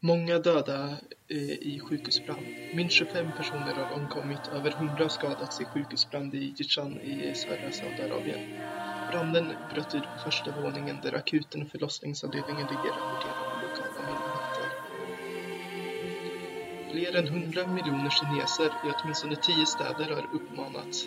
Många döda eh, i sjukhusbrand. Minst 25 personer har omkommit, över 100 har skadats i sjukhusbrand i Jichan i södra Saudiarabien. Branden bröt ut på första våningen där akuten och förlossningsavdelningen ligger, rapporterar lokala myndigheter. Fler än 100 miljoner kineser i åtminstone 10 städer har uppmanats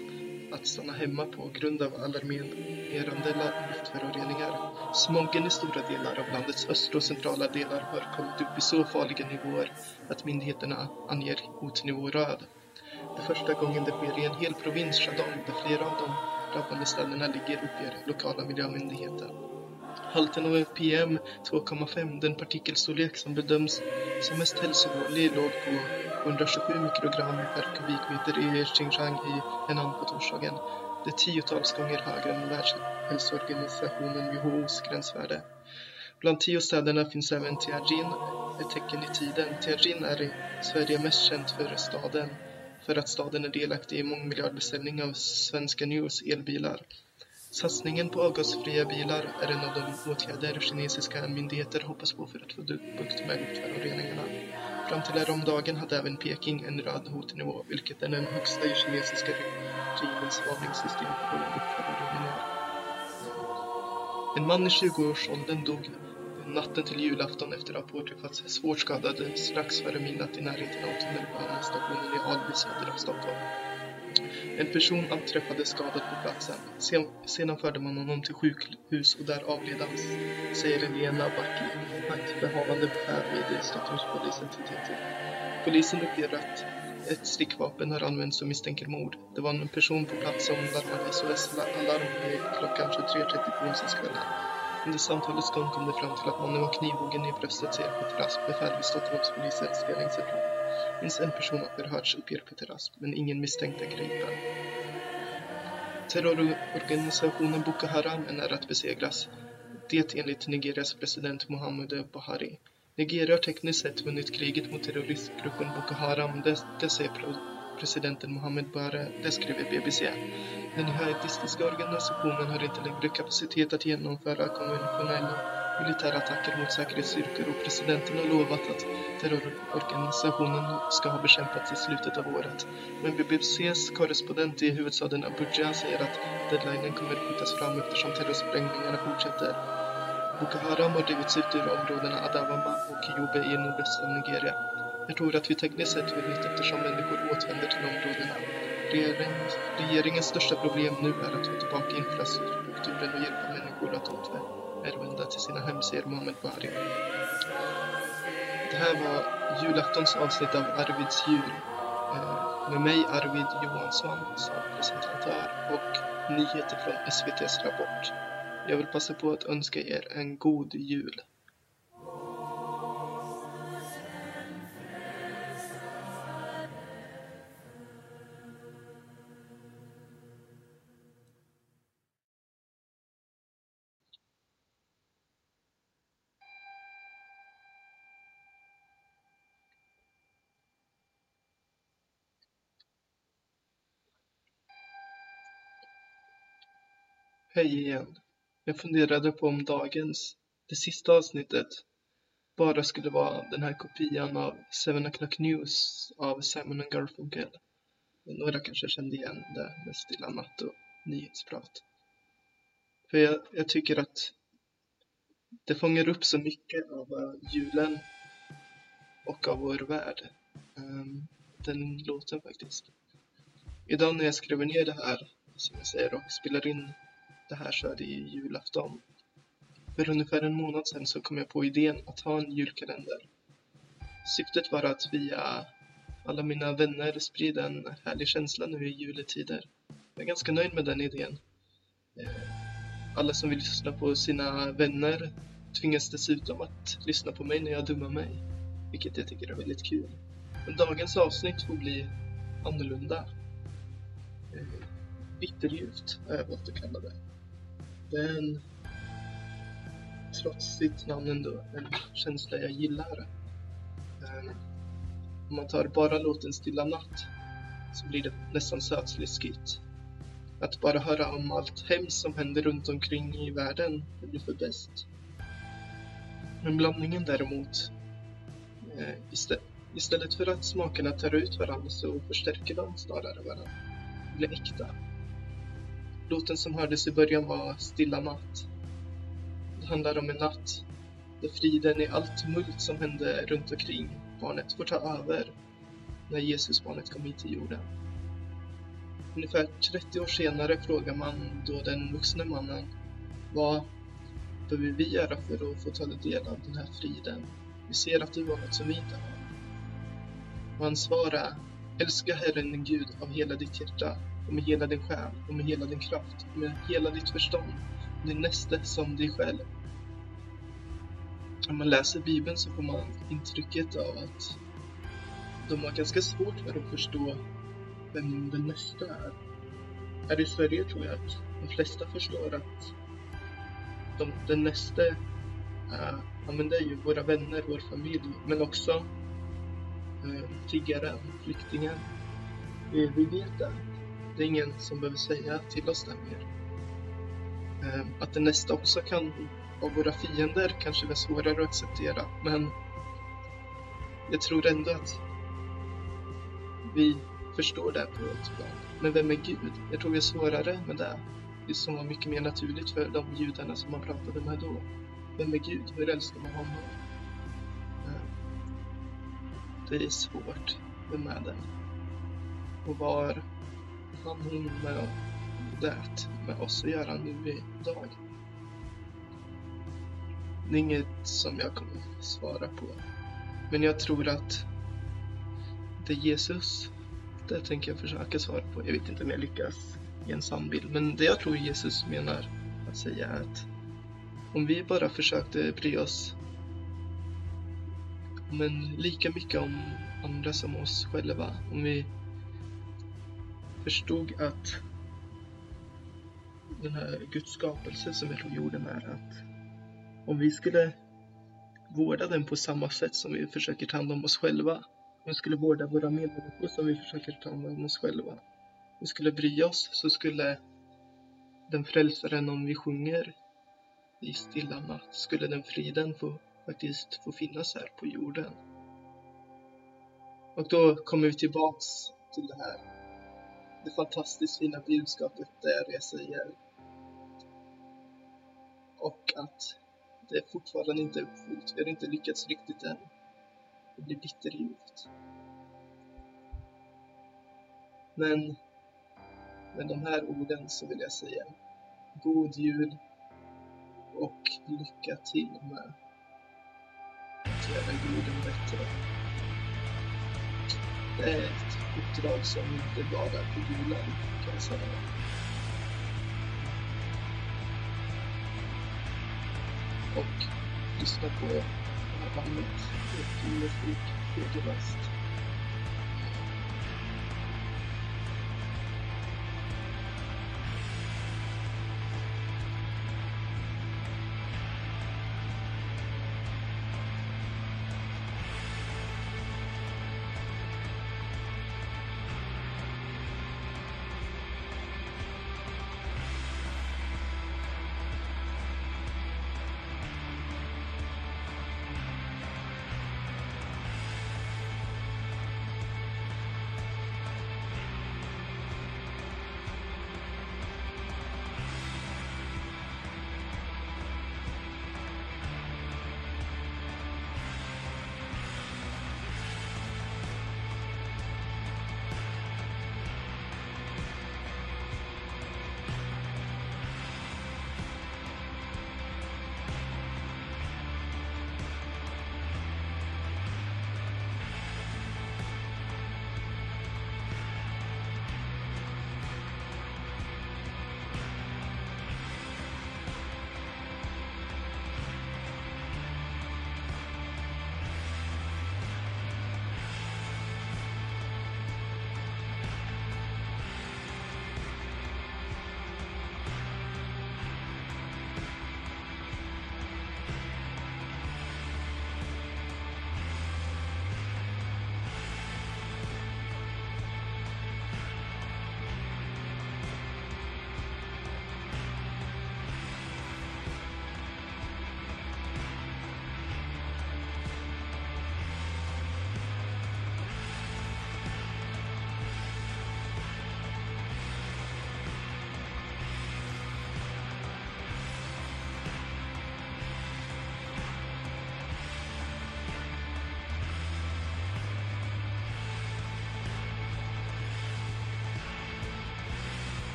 att stanna hemma på grund av alarmerande luftföroreningar. Smogen i stora delar av landets östra och centrala delar har kommit upp i så farliga nivåer att myndigheterna anger hotnivå röd. Det är första gången det sker i en hel provins, Shandong, där flera av de drabbade ställena ligger, uppger lokala miljömyndigheten. Halten av PM 2,5, den partikelstorlek som bedöms som mest hälsovårdlig, låg på 127 mikrogram per kubikmeter i Xinjiang i Henan på torsdagen. Det är tiotals gånger högre än Världshälsoorganisationen WHOs gränsvärde. Bland tio städerna finns även Tianjin, ett tecken i tiden. Tianjin är i Sverige mest känt för staden, för att staden är delaktig i mångmiljardbeställning av Svenska News elbilar. Satsningen på avgasfria bilar är en av de åtgärder kinesiska myndigheter hoppas på för att få bukt med luftföroreningarna. Fram till häromdagen hade även Peking en röd hotnivå, vilket är den högsta i kinesiska regimens varningssystem på luftföroreningar. En man i 20-årsåldern dog natten till julafton efter att ha påträffats svårt skadad strax före midnatt i närheten av tunnelbanestationen i Alby söder om Stockholm. En person anträffades skadad på platsen. Sen, sedan förde man honom till sjukhus och där avled han, säger Lena Backi, vaktbehavande befäl vid Stockholmspolisen till TT. Polisen uppger att ett stickvapen har använts som misstänker mord. Det var en person på plats som larmade SOS-alarm klockan 23.30 på onsdagskvällen. Under samtalets gång kom det fram till att mannen var knivhuggen i bröstet, säger Petras, befäl vid Stockholmspolisens ledningscentral. Minst en person har förhörts, uppger Peteras, men ingen misstänkt är gripen. Terrororganisationen Boko Haram är nära att besegras. Det enligt Nigerias president Muhammadu Buhari. Nigeria har tekniskt sett vunnit kriget mot terroristgruppen Boko Haram, det, det säger presidenten Mohammed Buhari, det skriver BBC. Den jihadistiska organisationen har inte längre kapacitet att genomföra konventionella militära attacker mot säkerhetsstyrkor och presidenten har lovat att terrororganisationen ska ha bekämpats i slutet av året. Men BBCs korrespondent i huvudstaden Abuja säger att deadlinen kommer skjutas fram eftersom terrorsprängningarna fortsätter. Boko Haram har drivits ut ur områdena Adawama och Yobe i nordöstra Nigeria. Jag tror att vi tekniskt sett vunnit eftersom människor återvänder till områdena. Regeringens, regeringens största problem nu är att få tillbaka infrastrukturen och hjälpa människor att återvända till sina hem, säger Bahri. Det här var julaftons avsnitt av Arvids jul. Eh, med mig Arvid Johansson som presentatör och nyheter från SVTs Rapport. Jag vill passa på att önska er en god jul. Hej igen. Jag funderade på om dagens, det sista avsnittet, bara skulle vara den här kopian av Seven O'Clock News av Simon Garfunkel. Några kanske kände igen det med Stilla natt och nyhetsprat. För jag, jag tycker att det fångar upp så mycket av eh, julen och av vår värld. Ehm, den låten faktiskt. Idag när jag skriver ner det här, som jag säger, och spelar in det här så är det julafton. För ungefär en månad sedan så kom jag på idén att ha en julkalender. Syftet var att via alla mina vänner sprida en härlig känsla nu i juletider. Jag är ganska nöjd med den idén. Eh, alla som vill lyssna på sina vänner tvingas dessutom att lyssna på mig när jag dummar mig. Vilket jag tycker är väldigt kul. Men dagens avsnitt får bli annorlunda. Eh, bitterljuvt har jag valt att kalla det. Det är en, trots sitt namn ändå, en känsla jag gillar. Ehm, om man tar bara låten Stilla natt så blir det nästan sötsliskigt. Att bara höra om allt hemskt som händer runt omkring i världen, det blir för bäst. Men blandningen däremot Eh, istä- istället för att smakerna tar ut varandra så förstärker de snarare varandra. Det blir äkta. Låten som hördes i början var Stilla natt. Det handlar om en natt där friden i allt tumult som hände runt omkring barnet får ta över när Jesusbarnet kom hit till jorden. Ungefär 30 år senare frågar man då den vuxne mannen vad behöver vi göra för att få ta del av den här friden? Vi ser att du har något som vi inte har. Och han svarar, Älska Herren din Gud av hela ditt hjärta och med hela din själ och med hela din kraft och med hela ditt förstånd och din näste som dig själv. Om man läser Bibeln så får man intrycket av att de har ganska svårt för att förstå vem den nästa är. Här i Sverige tror jag att de flesta förstår att de, den nästa är, ja men det är ju våra vänner, vår familj, men också äh, tiggaren, flyktingen. Vi, vi vet det. Det är ingen som behöver säga till oss det mer. Ehm, att det nästa också kan vara våra fiender kanske är svårare att acceptera, men jag tror ändå att vi förstår det på ett plan. Men vem är Gud? Jag tror det är svårare med det. Det som var mycket mer naturligt för de judarna som man pratade med då. Vem är Gud? Hur älskar man honom? Ehm, det är svårt. Vem är det? Och var han hon med det med oss att göra nu idag? Det är inget som jag kommer svara på. Men jag tror att det är Jesus, det tänker jag försöka svara på. Jag vet inte om jag lyckas i en sann bild, men det jag tror Jesus menar att säga är att om vi bara försökte bry oss men lika mycket om andra som oss själva, om vi förstod att den här Guds skapelse som är på jorden är, att om vi skulle vårda den på samma sätt som vi försöker ta hand om oss själva, om vi skulle vårda våra medmänniskor som vi försöker ta hand om oss själva, om vi skulle bry oss så skulle den frälsaren, om vi sjunger i stilla natt, skulle den friden få, faktiskt få finnas här på jorden. Och då kommer vi tillbaks till det här, det fantastiskt fina budskapet där eh, jag säger och att det fortfarande inte är uppfyllt. Vi har inte lyckats riktigt än. Det blir bitterljuvt. Men med de här orden så vill jag säga God Jul och lycka till med att göra jorden bättre. Det är ett uppdrag som inte bara är på julen kan jag säga. och lyssna på det här bandet, Musik, Högerväst.